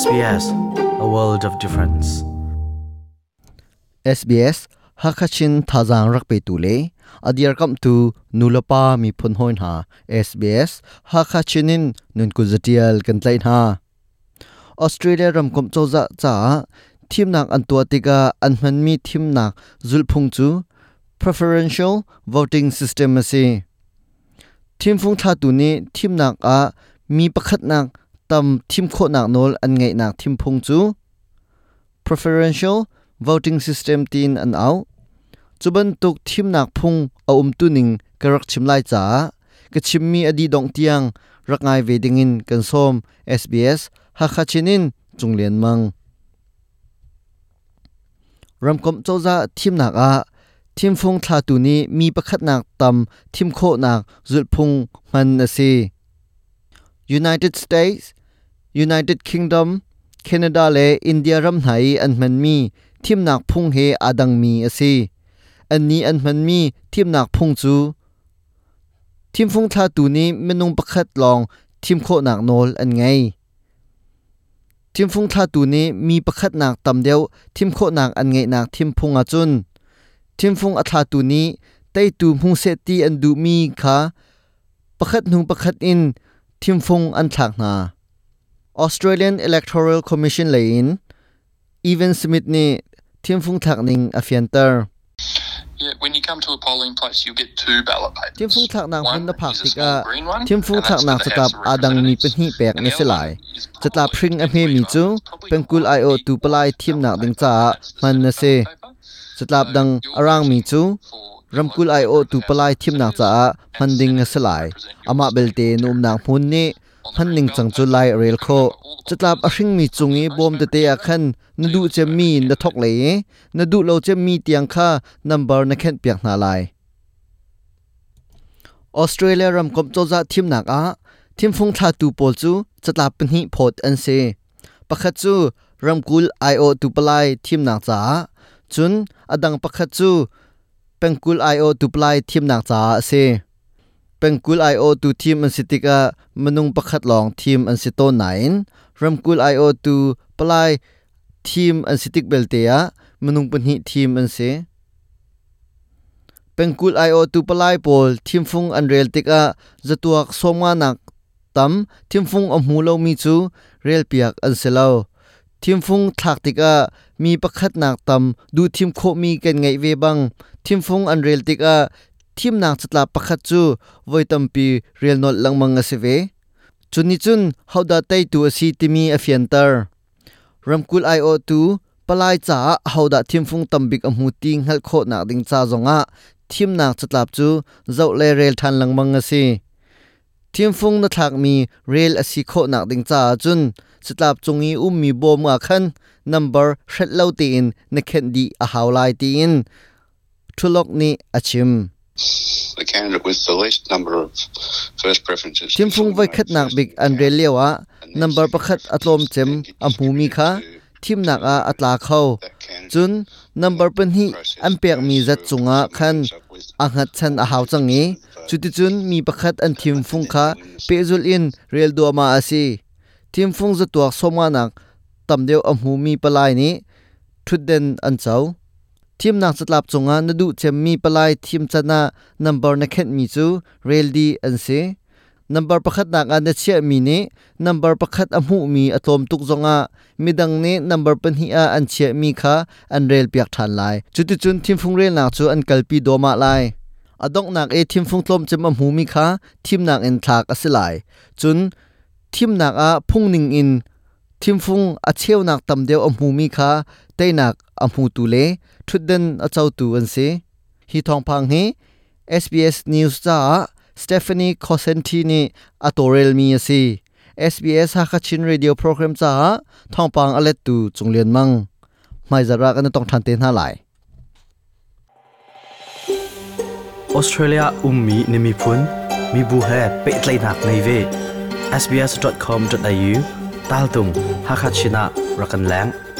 SBS A World of Difference SBS Hakachin Thazang Rakpe Tule Adir Kam Tu Nulapa Mi Phun Hoin Ha SBS Hakachinin Nun Kuzatial Kan Tlain Ha Australia Ram Kom Choza Cha Thimnak Antua Tika Anhman Mi Thimnak Zulphung Chu Preferential Voting System Asi Thimfung Thatu Ni Thimnak A Mi Pakhat Nak tâm thim kho nak nol an ngei nak thim phung chu preferential voting system tin áo au chuban tuk thim nak phung a um tu ning karak chim lai cha ka chim mi adi dong tiang rakai veding in kansom sbs ha kha chinin chung len mang ramkom ra thim nak a thim phung thà tu ni mi pakhat nak tam thim kho nak zul phung man na si United States United Kingdom c a n a ดาเลอินเดียรำไหอันมันมีทีมนักพุ่งเฮอาดังมีอาอันนี้อันมันมีทีมนักพุ่งจูทีมฟุงทาตูนี้ไม่นุ่งประคัดลองทีมโคหนักโนลอันไงทีมฟุงทาตูนี้มีประคัดหนักตำเดียวทีมโคหนักอันไงหนักทีมพงอาจุนทีมฟุงอัทาตูนี้ไตตูพุงเซตีอันดูมีค่ะประคัดนุ่งประคัดอินทีมฟุงอันฉากนา Australian Electoral Commission เลยิน Even Smith นี่ทีมฟุงทักนิงอาฟิยนเตอร์ Yeah, when you come to a polling place, you get two ballot papers. ทีมฟุงทักนางคนละผักติกะทีมฟุงทักนางสะตับอาดังมีเป็นหีแปกในสลายจะตับพริ้งอเมมีจูเป็นกุลไอโอตูปลายทีมนักดึงจามันนะเซจะตับดังอรางมีจูรำกุลไอโอตูปลายทีมนักจามันดึงสลายอามาเบลเตนุมนางพุนนี่หันหนึ่งจังจุไลเรลโคจะตาบอริงมีจุงีบอมเตเตอขันนดูจะมีนทกเลยนดูเราจะมีเตียงค่านัมเบอร์นักเข็นเปียกนาไลออสเตรเลียรำกบโจ้ะทีมหนักอะทีมฟงทาตูโปจูจะตาเป็นฮิพอดอ็นเซปะคัจูรำกุลไอโอตูปลายทีมหนักจ้าจุนอดังปะคัจูเป็นกุลไอโอตูปลายทีมหนักจ้าเซ Pengkul IO2 team an sitika manung pakhat long team an sito 9 Ramkul IO2 palai team an sitik beltea manung panhi team an se Pengkul IO2 palai pol team fung an rel tika zatuak somwa nak tam team fung am hu lo mi chu rel piak an se lo team fung thak tika mi pakhat nak tam du team kho mi ken ngai ve bang team fung an rel tika ทีมนางจัตลาปะขัดจูไว้ตัมปีเรียลนอดลังมังสาเวจุนนี้จุนเฮาดาไตตัวซีติมีอเฟเยนเตอร์รัมคุลไอโอตูปลายจ้าเฮาดาทีมฟุงตัมบิกอมูติงเฮัลโคนักดิงจ้าจงะทีมนางจัตลาจูเจ้าเลเรลทันลังมังสีทีมฟุงนัทักมีเรลอสิโคนักดิงจ้าจุนสตาาจงอีอุ้มมีบมงาคันนัมเบอร์เช็ดเลาตีนนักเคนดีอาฮาวไลตีนทุลกนี้อาชิม chim phung vai khat nak big an re lewa number pakhat atlom chem amhu mi kha thim nak a atla kho chun number pen hi an pek mi zat chunga khan a ngat chan a hau changi chuti chun mi pakhat an thim phung kha pezul in rel do ma asi thim phung za tuak soma nak tamdeu amhu mi palai ni thuden an chau ทีมนักสลับจงอานดูเชมมีปลายทีมชนะนัมเบอร์นักเห็นมีจูเรลดีอันเซนัมเบอร์ประคัดนักอันเชียมีเนนัมเบอร์ประคัดอมูมีอัตอมตุกจงอามีดังเนนัมเบอร์เป็นฮีอาอันเชียมีค่ะอันเรลเปียกทานไลจุดจุนทีมฟุงเรลนักจูอันกัลปีโดมาไลอดอกนักเอทีมฟุงตลมจมอมูมีค่ะทีมนักอันทากอสิไลจุนทีมนักอาพุ่งนิงอินทีมฟุงอัเชียวนักตำเดียวอมูมีค่ะเต้นักอมูตุเลทุดเดนอัจ้าตูอันเซฮีทองพังเฮ SBS News จ้าสเตฟานีคอเซนทีนีอโตเรลมีอซี SBS ฮักชินรีดิโอโปรแกรมจ้าทองพังอเลตูจงเลียนมังไม่จะรักกันต้องทันเตนหาหลายออสเตรเลียอุ้มมีนิมิพุนมีบูเฮเปิดไลนักในเว sbs.com.au ตาลตุงฮักชินะรักันแหลง